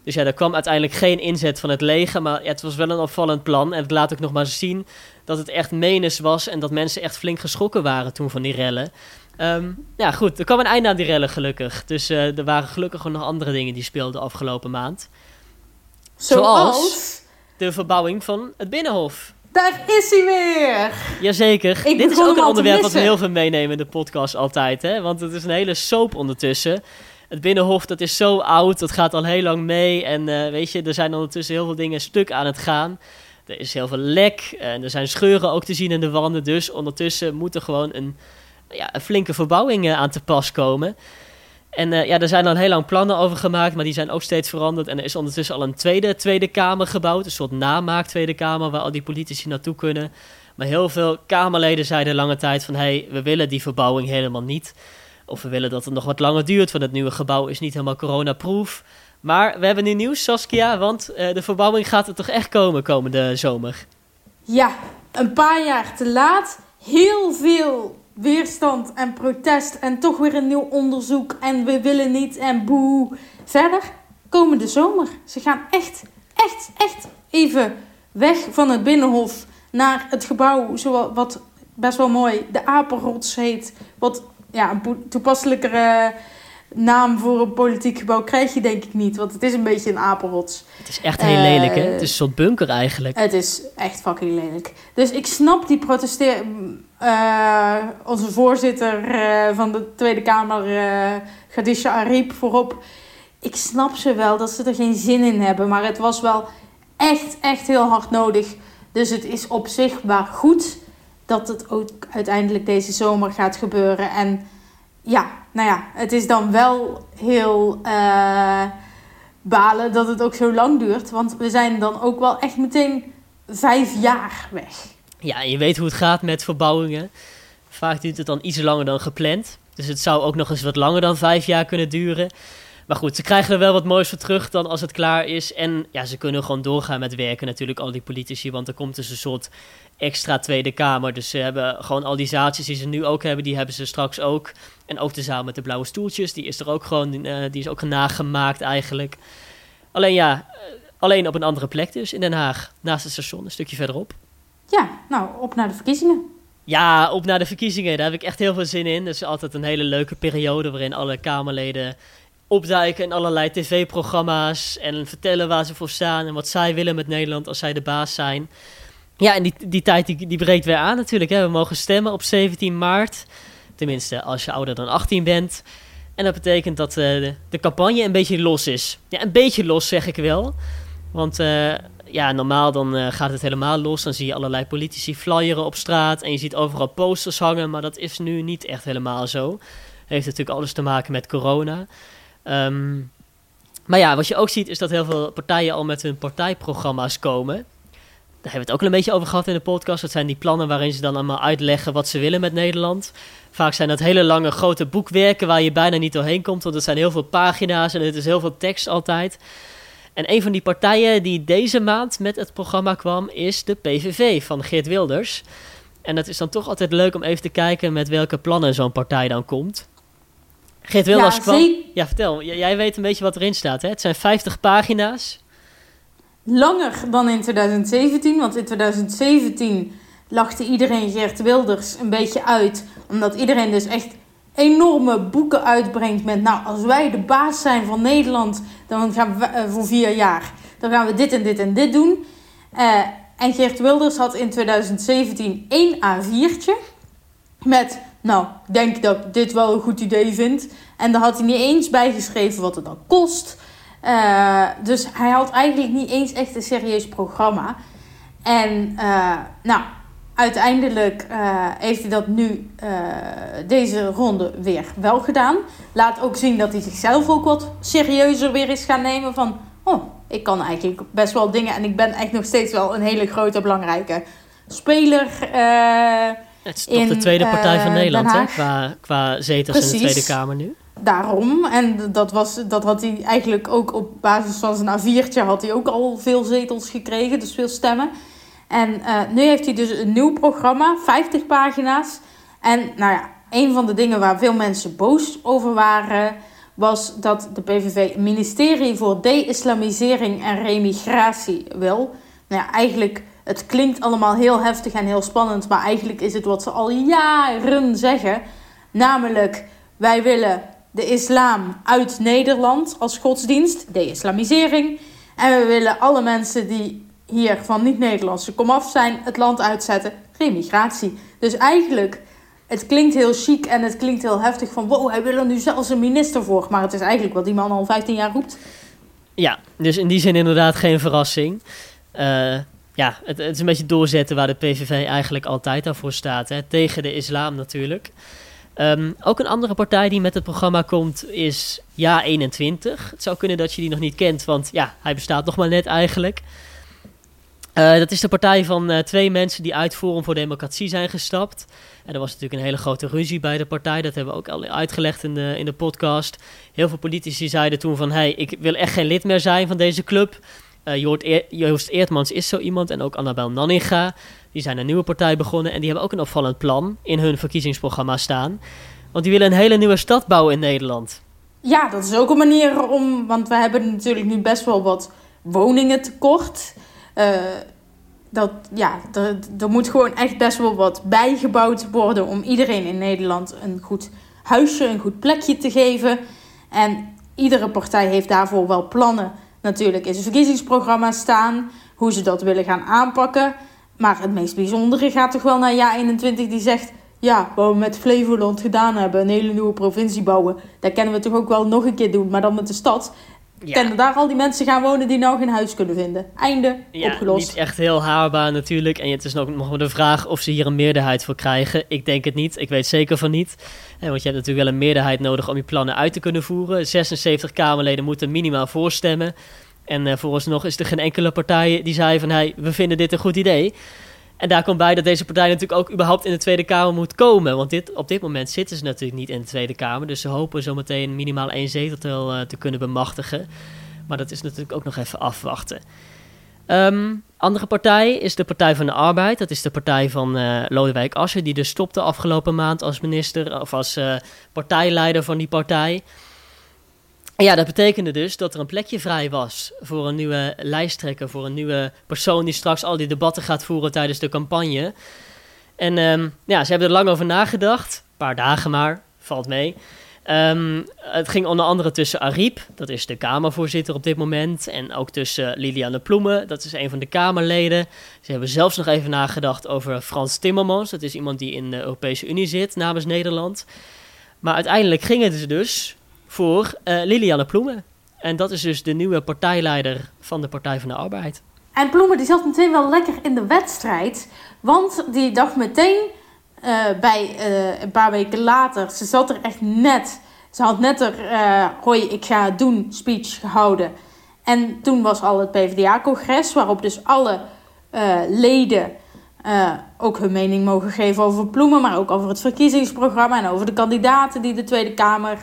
S1: Dus ja, er kwam uiteindelijk geen inzet van het leger, maar ja, het was wel een opvallend plan. En het laat ook nog maar zien dat het echt menens was en dat mensen echt flink geschrokken waren toen van die rellen. Um, ja, goed, er kwam een einde aan die rellen gelukkig. Dus er waren gelukkig nog andere dingen die speelden afgelopen maand.
S2: Zoals?
S1: De verbouwing van het Binnenhof.
S2: Daar is hij weer!
S1: Jazeker. Ik Dit is ook een onderwerp wat we heel veel meenemen in de podcast altijd. Hè? Want het is een hele soap ondertussen. Het Binnenhof, dat is zo oud. Dat gaat al heel lang mee. En uh, weet je, er zijn ondertussen heel veel dingen stuk aan het gaan. Er is heel veel lek. En er zijn scheuren ook te zien in de wanden. Dus ondertussen moet er gewoon een, ja, een flinke verbouwing uh, aan te pas komen. En uh, ja, er zijn al heel lang plannen over gemaakt, maar die zijn ook steeds veranderd. En er is ondertussen al een tweede Tweede Kamer gebouwd, een soort namaak Tweede Kamer, waar al die politici naartoe kunnen. Maar heel veel Kamerleden zeiden lange tijd van, hé, hey, we willen die verbouwing helemaal niet. Of we willen dat het nog wat langer duurt, want het nieuwe gebouw is niet helemaal coronaproof. Maar we hebben nu nieuws, Saskia, want uh, de verbouwing gaat er toch echt komen komende zomer.
S2: Ja, een paar jaar te laat. Heel veel weerstand en protest en toch weer een nieuw onderzoek en we willen niet en boe. Verder, komende zomer. Ze gaan echt, echt, echt even weg van het Binnenhof naar het gebouw, zoals, wat best wel mooi de Apenrots heet. Wat ja, een toepasselijkere naam voor een politiek gebouw krijg je denk ik niet. Want het is een beetje een apenrots.
S1: Het is echt heel lelijk, hè? Het is een soort bunker eigenlijk.
S2: Het is echt fucking lelijk. Dus ik snap die protesteer... Uh, onze voorzitter uh, van de Tweede Kamer, uh, Khadija Ariep, voorop. Ik snap ze wel dat ze er geen zin in hebben. Maar het was wel echt, echt heel hard nodig. Dus het is op zich maar goed dat het ook uiteindelijk deze zomer gaat gebeuren. En ja, nou ja, het is dan wel heel uh, balen dat het ook zo lang duurt. Want we zijn dan ook wel echt meteen vijf jaar weg.
S1: Ja, je weet hoe het gaat met verbouwingen. Vaak duurt het dan iets langer dan gepland. Dus het zou ook nog eens wat langer dan vijf jaar kunnen duren. Maar goed, ze krijgen er wel wat moois voor terug dan als het klaar is. En ja, ze kunnen gewoon doorgaan met werken natuurlijk, al die politici. Want er komt dus een soort extra Tweede Kamer. Dus ze hebben gewoon al die zaaltjes die ze nu ook hebben, die hebben ze straks ook. En ook de zaal met de blauwe stoeltjes, die is er ook gewoon, uh, die is ook nagemaakt eigenlijk. Alleen ja, uh, alleen op een andere plek dus in Den Haag, naast het station, een stukje verderop.
S2: Ja, nou, op naar de verkiezingen.
S1: Ja, op naar de verkiezingen. Daar heb ik echt heel veel zin in. Dat is altijd een hele leuke periode waarin alle Kamerleden opduiken in allerlei tv-programma's en vertellen waar ze voor staan en wat zij willen met Nederland als zij de baas zijn. Ja, en die, die tijd die, die breekt weer aan natuurlijk. Hè. We mogen stemmen op 17 maart. Tenminste, als je ouder dan 18 bent. En dat betekent dat uh, de, de, campagne een beetje los is. Ja, een beetje los zeg ik wel. Want uh, ja, normaal dan uh, gaat het helemaal los. Dan zie je allerlei politici flyeren op straat. En je ziet overal posters hangen. Maar dat is nu niet echt helemaal zo. Heeft natuurlijk alles te maken met corona. Um, maar ja, wat je ook ziet is dat heel veel partijen al met hun partijprogramma's komen. Daar hebben we het ook een beetje over gehad in de podcast. Dat zijn die plannen waarin ze dan allemaal uitleggen wat ze willen met Nederland. Vaak zijn dat hele lange grote boekwerken waar je bijna niet doorheen komt. Want het zijn heel veel pagina's en het is heel veel tekst altijd. En een van die partijen die deze maand met het programma kwam is de PVV van Geert Wilders. En het is dan toch altijd leuk om even te kijken met welke plannen zo'n partij dan komt. Geert Wilders ja, kwam... Ja, vertel. jij weet een beetje wat erin staat, hè? Het zijn 50 pagina's.
S2: Langer dan in 2017, want in 2017 lachte iedereen Geert Wilders een beetje uit. Omdat iedereen dus echt enorme boeken uitbrengt met... Nou, als wij de baas zijn van Nederland, dan gaan we uh, voor vier jaar... dan gaan we dit en dit en dit doen. Uh, en Geert Wilders had in 2017 één A4'tje met nou, ik denk dat ik dit wel een goed idee vind. En daar had hij niet eens bijgeschreven wat het dan kost. Uh, dus hij had eigenlijk niet eens echt een serieus programma. En nou, uiteindelijk uh, heeft hij dat nu deze ronde weer wel gedaan. Laat ook zien dat hij zichzelf ook wat serieuzer weer is gaan nemen. Van, oh, ik kan eigenlijk best wel dingen. En ik ben echt nog steeds wel een hele grote, belangrijke speler.
S1: Het is toch de tweede partij van Nederland, hè? Qua, qua zetels Precies. in de Tweede Kamer nu.
S2: Daarom. En dat, was, dat had hij eigenlijk ook op basis van zijn A4'tje had hij ook al veel zetels gekregen, dus veel stemmen. En uh, nu heeft hij dus een nieuw programma, 50 pagina's. En nou ja, een van de dingen waar veel mensen boos over waren, was dat de PVV een ministerie voor de-islamisering en remigratie wil. Nou ja, eigenlijk het klinkt allemaal heel heftig en heel spannend, maar eigenlijk is het wat ze al jaren zeggen. Namelijk, wij willen de islam uit Nederland als godsdienst, de islamisering. En we willen alle mensen die hier van niet-Nederlandse komaf zijn, het land uitzetten, remigratie. Dus eigenlijk, het klinkt heel chic en het klinkt heel heftig van wow, hij wil er nu zelfs een minister voor. Maar het is eigenlijk wat die man al 15 jaar roept.
S1: Ja, dus in die zin inderdaad geen verrassing. Uh, ja, het, is een beetje doorzetten waar de PVV eigenlijk altijd al voor staat. Hè? Tegen de islam natuurlijk. Um, ook een andere partij die met het programma komt is Ja21. Het zou kunnen dat je die nog niet kent, want ja, hij bestaat nog maar net eigenlijk. Uh, dat is de partij van uh, twee mensen die uit Forum voor Democratie zijn gestapt. En er was natuurlijk een hele grote ruzie bij de partij. Dat hebben we ook al uitgelegd in de, in de podcast. Heel veel politici zeiden toen van... hey, ik wil echt geen lid meer zijn van deze club... Uh, Joost Eertmans is zo iemand en ook Annabel Nanninga. Die zijn een nieuwe partij begonnen en die hebben ook een opvallend plan in hun verkiezingsprogramma staan. Want die willen een hele nieuwe stad bouwen in Nederland.
S2: Ja, dat is ook een manier om, want we hebben natuurlijk nu best wel wat woningen tekort. Uh, dat, ja, er, er moet gewoon echt best wel wat bijgebouwd worden om iedereen in Nederland een goed huisje, een goed plekje te geven. En iedere partij heeft daarvoor wel plannen natuurlijk in zijn verkiezingsprogramma staan, hoe ze dat willen gaan aanpakken. Maar het meest bijzondere gaat toch wel naar jaar 21 die zegt... Ja, wat we met Flevoland gedaan hebben, een hele nieuwe provincie bouwen... dat kennen we toch ook wel nog een keer doen, maar dan met de stad... Ja. Kennen daar al die mensen gaan wonen die nou geen huis kunnen vinden. Einde, ja, opgelost.
S1: niet echt heel haalbaar natuurlijk. En het is nog, nog de vraag of ze hier een meerderheid voor krijgen. Ik denk het niet. Ik weet zeker van niet. want je hebt natuurlijk wel een meerderheid nodig om je plannen uit te kunnen voeren. 76 Kamerleden moeten minimaal voorstemmen. En uh, vooralsnog is er geen enkele partij die zei van... Hey, we vinden dit een goed idee. En daar komt bij dat deze partij natuurlijk ook überhaupt in de Tweede Kamer moet komen. Want dit, op dit moment zitten ze natuurlijk niet in de Tweede Kamer. Dus ze hopen zometeen minimaal één zetel uh, te kunnen bemachtigen. Maar dat is natuurlijk ook nog even afwachten. Um, andere partij is de Partij van de Arbeid. Dat is de partij van uh, Lodewijk Asscher, die dus stopte afgelopen maand als minister of als uh, partijleider van die partij ja, dat betekende dus dat er een plekje vrij was voor een nieuwe lijsttrekker, voor een nieuwe persoon die straks al die debatten gaat voeren tijdens de campagne. En um, ja, ze hebben er lang over nagedacht, een paar dagen maar, valt mee. Um, het ging onder andere tussen Ariep, dat is de Kamervoorzitter op dit moment, en ook tussen Liliane Ploemen, dat is een van de Kamerleden. Ze hebben zelfs nog even nagedacht over Frans Timmermans, dat is iemand die in de Europese Unie zit namens Nederland. Maar uiteindelijk ging het dus voor uh, Liliane Ploemen. En dat is dus de nieuwe partijleider van de Partij van de Arbeid.
S2: En Ploemen die zat meteen wel lekker in de wedstrijd. Want die dacht meteen uh, bij uh, een paar weken later, ze zat er echt net. Ze had net er hoi, ik ga het doen speech gehouden. En toen was al het PvdA-congres, waarop dus alle leden ook hun mening mogen geven over Ploemen, maar ook over het verkiezingsprogramma en over de kandidaten die de Tweede Kamer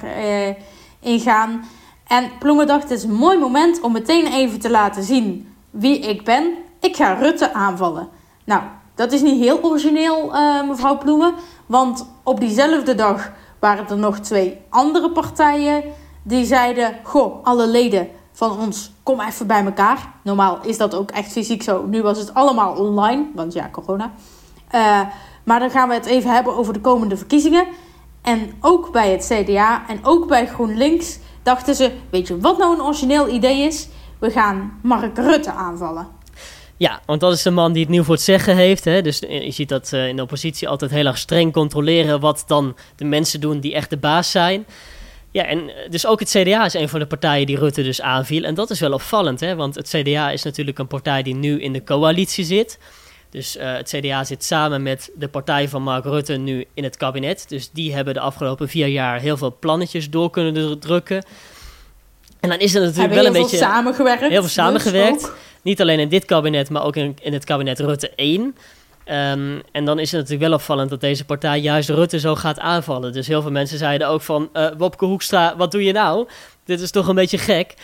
S2: ingaan. En Ploemen dacht, het is een mooi moment om meteen even te laten zien wie ik ben. Ik ga Rutte aanvallen. Nou, dat is niet heel origineel, uh, mevrouw Ploemen. Want op diezelfde dag waren er nog twee andere partijen die zeiden: Goh, alle leden van ons, kom even bij elkaar. Normaal is dat ook echt fysiek zo. Nu was het allemaal online, want ja, corona. Uh, maar dan gaan we het even hebben over de komende verkiezingen. En ook bij het CDA en ook bij GroenLinks dachten ze: Weet je wat nou een origineel idee is? We gaan Mark Rutte aanvallen.
S1: Ja, want dat is de man die het nieuw voor het zeggen heeft. Hè? Dus je ziet dat uh, in de oppositie altijd heel erg streng controleren wat dan de mensen doen die echt de baas zijn. Ja, en eh, dus ook het CDA is een van de partijen die Rutte dus aanviel. En dat is wel opvallend, hè? want het CDA is natuurlijk een partij die nu in de coalitie zit. Dus uh, het CDA zit samen met de partij van Mark Rutte nu in het kabinet. Dus die hebben de afgelopen vier jaar heel veel plannetjes door kunnen drukken. En dan is er natuurlijk wel een
S2: heel
S1: beetje.
S2: Veel samengewerkt.
S1: Heel veel dus samengewerkt. Niet alleen in dit kabinet, maar ook in, in het kabinet Rutte 1. Um, ehm, en dan is het natuurlijk wel opvallend dat deze partij juist Rutte zo gaat aanvallen. Dus heel veel mensen zeiden ook van... Uh, Wopke Hoekstra, wat doe je nou? Dit is toch een beetje gek.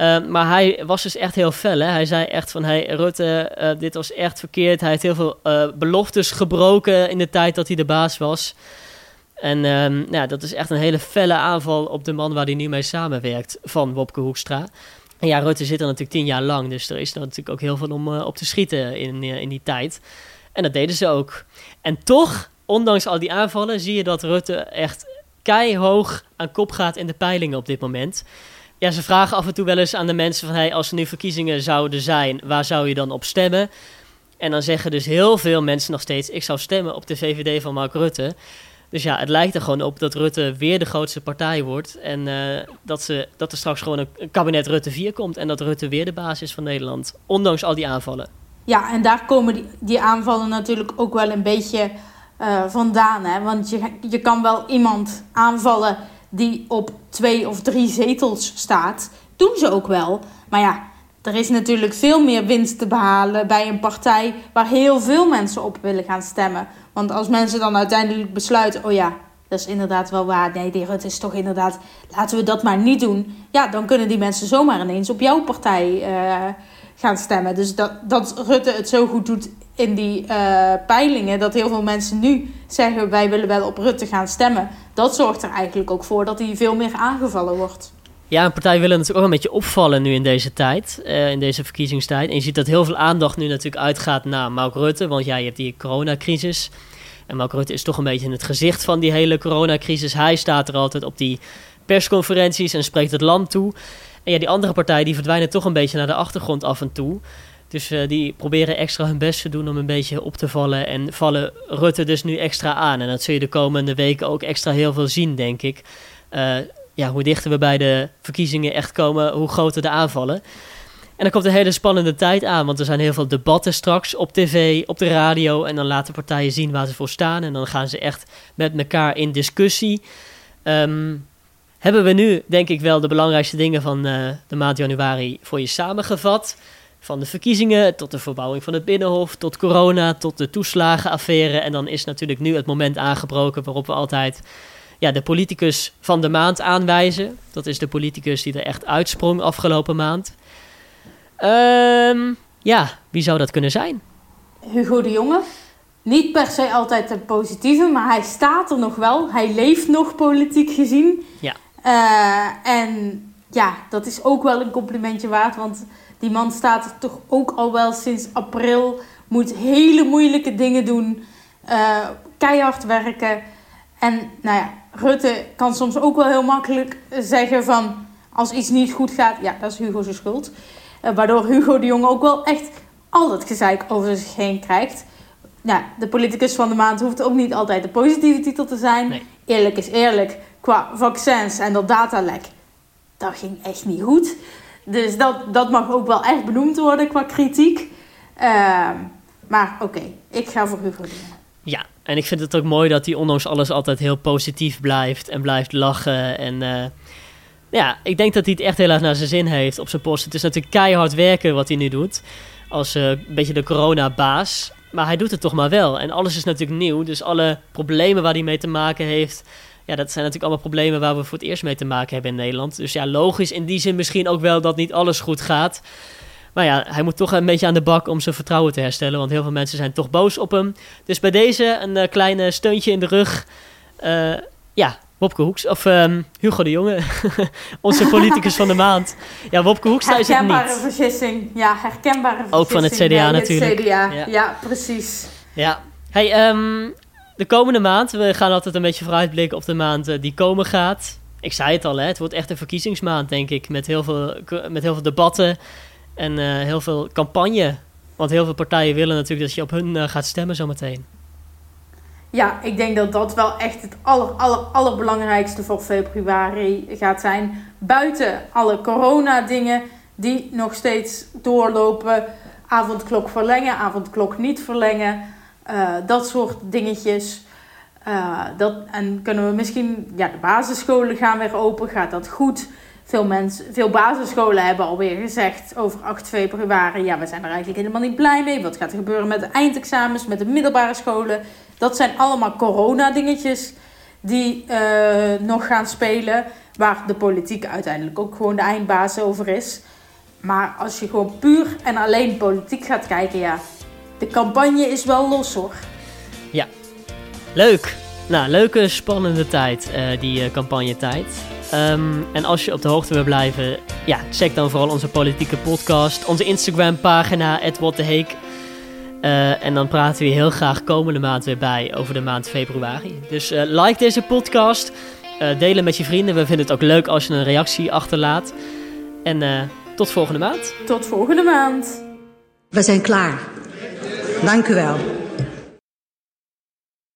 S1: Ehm, maar hij was dus echt heel fel. Hij zei echt van, hey, Rutte, uh, dit was echt verkeerd. Hij heeft heel veel uh, beloftes gebroken in de tijd dat hij de baas was. En um, ja, dat is echt een hele felle aanval op de man waar hij nu mee samenwerkt van Wopke Hoekstra. En ja, Rutte zit er natuurlijk tien jaar lang, dus er is natuurlijk ook heel veel om uh, op te schieten in, in die tijd. En dat deden ze ook. En toch, ondanks al die aanvallen, zie je dat Rutte echt keihog aan kop gaat in de peilingen op dit moment. Ja, ze vragen af en toe wel eens aan de mensen van... Hey, als er nu verkiezingen zouden zijn, waar zou je dan op stemmen? En dan zeggen dus heel veel mensen nog steeds... ik zou stemmen op de VVD van Mark Rutte. Dus ja, het lijkt er gewoon op dat Rutte weer de grootste partij wordt... en uh, dat, ze, dat er straks gewoon een, kabinet Rutte 4 komt... en dat Rutte weer de basis is van Nederland, ondanks al die aanvallen.
S2: Ja, en daar komen die, die aanvallen natuurlijk ook wel een beetje uh, vandaan. Hè? Want je, je kan wel iemand aanvallen die op twee of drie zetels staat, doen ze ook wel. Maar ja, er is natuurlijk veel meer winst te behalen bij een partij waar heel veel mensen op willen gaan stemmen. Want als mensen dan uiteindelijk besluiten: oh ja, dat is inderdaad wel waar. Nee, die Rutte is toch inderdaad. Laten we dat maar niet doen. Ja, dan kunnen die mensen zomaar ineens op jouw partij uh, gaan stemmen. Dus dat, dat Rutte het zo goed doet in die uh, peilingen, dat heel veel mensen nu zeggen: wij willen wel op Rutte gaan stemmen. Dat zorgt er eigenlijk ook voor dat hij veel meer aangevallen wordt.
S1: Ja, een partij willen natuurlijk ook een beetje opvallen nu in deze tijd, uh, in deze verkiezingstijd. En je ziet dat heel veel aandacht nu natuurlijk uitgaat naar Mark Rutte, want ja, hebt die coronacrisis. En Mark Rutte is toch een beetje in het gezicht van die hele coronacrisis. Hij staat er altijd op die persconferenties en spreekt het land toe. En ja, die andere partijen die verdwijnen toch een beetje naar de achtergrond af en toe. Dus uh, die proberen extra hun best te doen om een beetje op te vallen. En vallen Rutte dus nu extra aan. En dat zul je de komende weken ook extra heel veel zien, denk ik. Uh, ja, hoe dichter we bij de verkiezingen echt komen, hoe groter de aanvallen. En dan komt een hele spannende tijd aan, want er zijn heel veel debatten straks op tv, op de radio. En dan laten partijen zien waar ze voor staan. En dan gaan ze echt met elkaar in discussie. Um, hebben we nu, denk ik wel, de belangrijkste dingen van uh, de maand januari voor je samengevat. Van de verkiezingen tot de verbouwing van het Binnenhof, tot corona, tot de toeslagenaffaire. En dan is natuurlijk nu het moment aangebroken waarop we altijd ja, de politicus van de maand aanwijzen. Dat is de politicus die er echt uitsprong afgelopen maand. Um, ja, wie zou dat kunnen zijn?
S2: Hugo de Jonge. Niet per se altijd de positieve, maar hij staat er nog wel. Hij leeft nog politiek gezien.
S1: Ja.
S2: Uh, en ja, dat is ook wel een complimentje waard, want die man staat er toch ook al wel sinds april. Moet hele moeilijke dingen doen, uh, keihard werken. En nou ja, Rutte kan soms ook wel heel makkelijk zeggen van als iets niet goed gaat, ja, dat is Hugo zijn schuld. Uh, waardoor Hugo de Jonge ook wel echt al het gezeik over zich heen krijgt. Ja, de politicus van de maand hoeft ook niet altijd de positieve titel te zijn.
S1: Nee.
S2: Eerlijk is eerlijk, qua vaccins en dat datalek, dat ging echt niet goed. Dus dat, dat mag ook wel echt benoemd worden qua kritiek. Uh, maar oké, ik ga voor Hugo Jonge.
S1: Ja, en ik vind het ook mooi dat hij ondanks alles altijd heel positief blijft en blijft lachen. En uh, ja, ik denk dat hij het echt heel erg naar zijn zin heeft op zijn post. Het is natuurlijk keihard werken wat hij nu doet. Als uh, een beetje de coronabaas. Maar hij doet het toch maar wel. En alles is natuurlijk nieuw. Dus alle problemen waar hij mee te maken heeft. Ja, dat zijn natuurlijk allemaal problemen waar we voor het eerst mee te maken hebben in Nederland. Dus ja, logisch in die zin misschien ook wel dat niet alles goed gaat. Maar ja, hij moet toch een beetje aan de bak om zijn vertrouwen te herstellen. Want heel veel mensen zijn toch boos op hem. Dus bij deze een uh, kleine steuntje in de rug. Uh, ja, Wopke Hoeks, of um, Hugo de Jonge, onze politicus van de maand. Ja, Wopke Hoekstra is het niet.
S2: Herkenbare vergissing, ja, herkenbare vergissing.
S1: Ook van het CDA natuurlijk.
S2: Het CDA. Ja. ja, precies.
S1: Ja, hey, um, de komende maand, we gaan altijd een beetje vooruitblikken op de maand uh, die komen gaat. Ik zei het al, hè, het wordt echt een verkiezingsmaand, denk ik, met heel veel, met heel veel debatten en uh, heel veel campagne. Want heel veel partijen willen natuurlijk dat je op hun uh, gaat stemmen zometeen.
S2: Ja, ik denk dat dat wel echt het aller, aller, allerbelangrijkste voor februari gaat zijn. Buiten alle corona-dingen die nog steeds doorlopen. Avondklok verlengen, avondklok niet verlengen. Uh, dat soort dingetjes. Uh, dat, en kunnen we misschien, ja, de basisscholen gaan weer open. Gaat dat goed? Veel, mensen, veel basisscholen hebben alweer gezegd over 8 februari: ja, we zijn er eigenlijk helemaal niet blij mee. Wat gaat er gebeuren met de eindexamens, met de middelbare scholen? Dat zijn allemaal corona-dingetjes die uh, nog gaan spelen. Waar de politiek uiteindelijk ook gewoon de eindbaas over is. Maar als je gewoon puur en alleen politiek gaat kijken, ja, de campagne is wel los hoor.
S1: Ja, leuk. Nou, leuke, spannende tijd, uh, die uh, campagnetijd. Um, en als je op de hoogte wil blijven, ja, check dan vooral onze politieke podcast, onze Instagram-pagina, @whattheheek. Uh, en dan praten we heel graag komende maand weer bij over de maand februari. Dus uh, like deze podcast, uh, delen met je vrienden. We vinden het ook leuk als je een reactie achterlaat. En tot volgende maand.
S2: Tot volgende maand.
S4: We zijn klaar. Dank u wel.